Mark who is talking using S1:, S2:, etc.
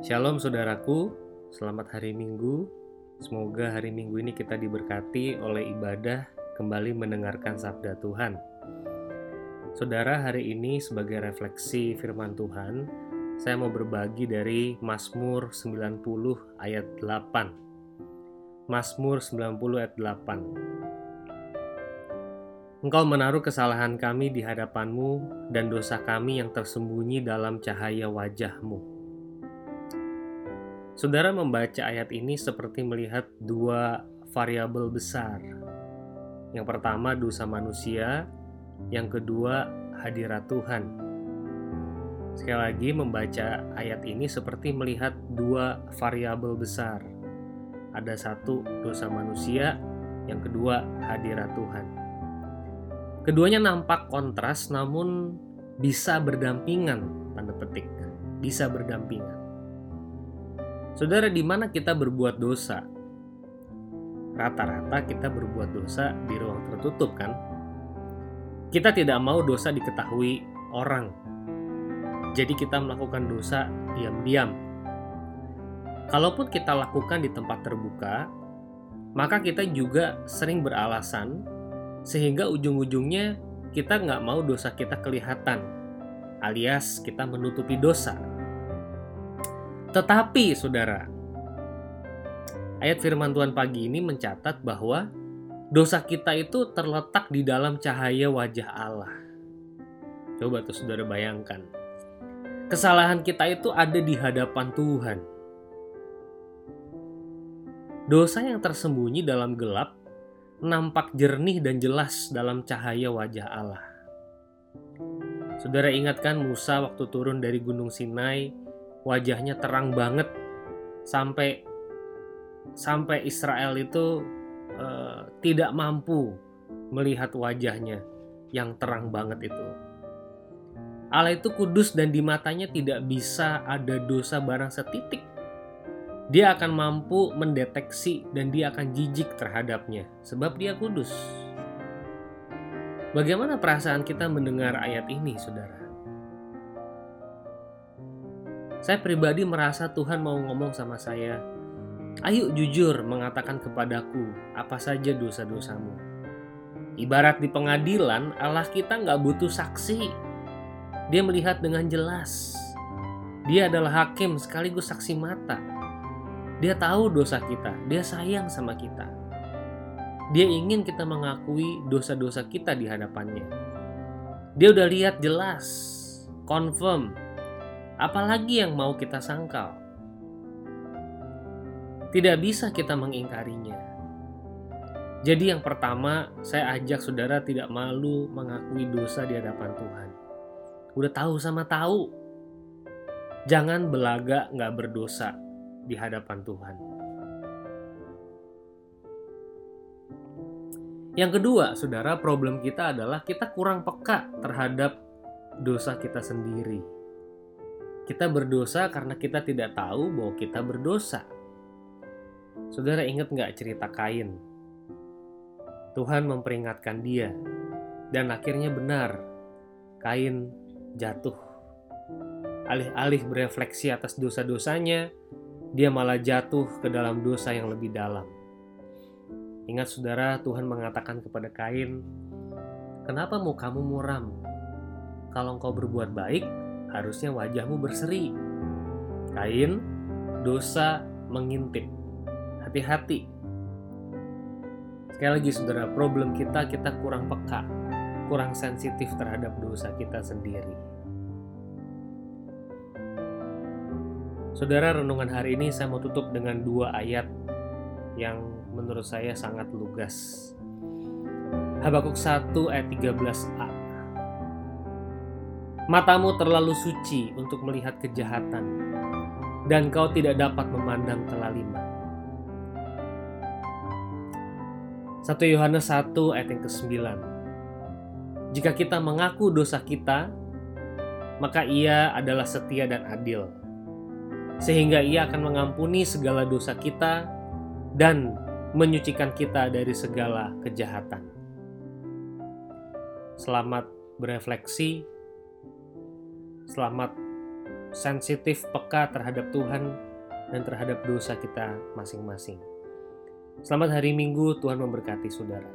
S1: Shalom saudaraku, selamat hari Minggu. Semoga hari Minggu ini kita diberkati oleh ibadah kembali mendengarkan sabda Tuhan. Saudara, hari ini sebagai refleksi firman Tuhan, saya mau berbagi dari Mazmur 90 ayat 8. Mazmur 90 ayat 8. Engkau menaruh kesalahan kami di hadapanmu dan dosa kami yang tersembunyi dalam cahaya wajahmu. Saudara membaca ayat ini seperti melihat dua variabel besar. Yang pertama dosa manusia, yang kedua hadirat Tuhan. Sekali lagi membaca ayat ini seperti melihat dua variabel besar. Ada satu dosa manusia, yang kedua hadirat Tuhan. Keduanya nampak kontras namun bisa berdampingan, tanda petik. Bisa berdampingan. Saudara, di mana kita berbuat dosa? Rata-rata kita berbuat dosa di ruang tertutup, kan? Kita tidak mau dosa diketahui orang. Jadi kita melakukan dosa diam-diam. Kalaupun kita lakukan di tempat terbuka, maka kita juga sering beralasan sehingga ujung-ujungnya kita nggak mau dosa kita kelihatan, alias kita menutupi dosa. Tetapi, saudara, ayat firman Tuhan pagi ini mencatat bahwa dosa kita itu terletak di dalam cahaya wajah Allah. Coba tuh saudara bayangkan. Kesalahan kita itu ada di hadapan Tuhan. Dosa yang tersembunyi dalam gelap nampak jernih dan jelas dalam cahaya wajah Allah. Saudara ingatkan Musa waktu turun dari Gunung Sinai wajahnya terang banget sampai sampai Israel itu uh, tidak mampu melihat wajahnya yang terang banget itu. Allah itu kudus dan di matanya tidak bisa ada dosa barang setitik. Dia akan mampu mendeteksi dan dia akan jijik terhadapnya sebab dia kudus. Bagaimana perasaan kita mendengar ayat ini, saudara? Saya pribadi merasa Tuhan mau ngomong sama saya, "Ayo jujur mengatakan kepadaku apa saja dosa-dosamu." Ibarat di pengadilan, Allah kita nggak butuh saksi. Dia melihat dengan jelas. Dia adalah hakim sekaligus saksi mata. Dia tahu dosa kita, dia sayang sama kita. Dia ingin kita mengakui dosa-dosa kita di hadapannya. Dia udah lihat jelas, confirm Apalagi yang mau kita sangkal? Tidak bisa kita mengingkarinya. Jadi yang pertama, saya ajak saudara tidak malu mengakui dosa di hadapan Tuhan. Udah tahu sama tahu. Jangan belaga nggak berdosa di hadapan Tuhan. Yang kedua, saudara, problem kita adalah kita kurang peka terhadap dosa kita sendiri. Kita berdosa karena kita tidak tahu bahwa kita berdosa. Saudara ingat nggak cerita Kain? Tuhan memperingatkan dia, dan akhirnya benar, Kain jatuh. Alih-alih berefleksi atas dosa-dosanya, dia malah jatuh ke dalam dosa yang lebih dalam. Ingat saudara, Tuhan mengatakan kepada Kain, Kenapa mau kamu muram? Kalau engkau berbuat baik, harusnya wajahmu berseri. Kain, dosa mengintip. Hati-hati. Sekali lagi saudara, problem kita kita kurang peka, kurang sensitif terhadap dosa kita sendiri. Saudara, renungan hari ini saya mau tutup dengan dua ayat yang menurut saya sangat lugas. Habakuk 1 ayat 13a Matamu terlalu suci untuk melihat kejahatan, dan kau tidak dapat memandang kelaliman. 1 Yohanes 1 ayat yang ke-9 Jika kita mengaku dosa kita, maka ia adalah setia dan adil, sehingga ia akan mengampuni segala dosa kita dan menyucikan kita dari segala kejahatan. Selamat berefleksi Selamat sensitif, peka terhadap Tuhan dan terhadap dosa kita masing-masing. Selamat hari Minggu, Tuhan memberkati saudara.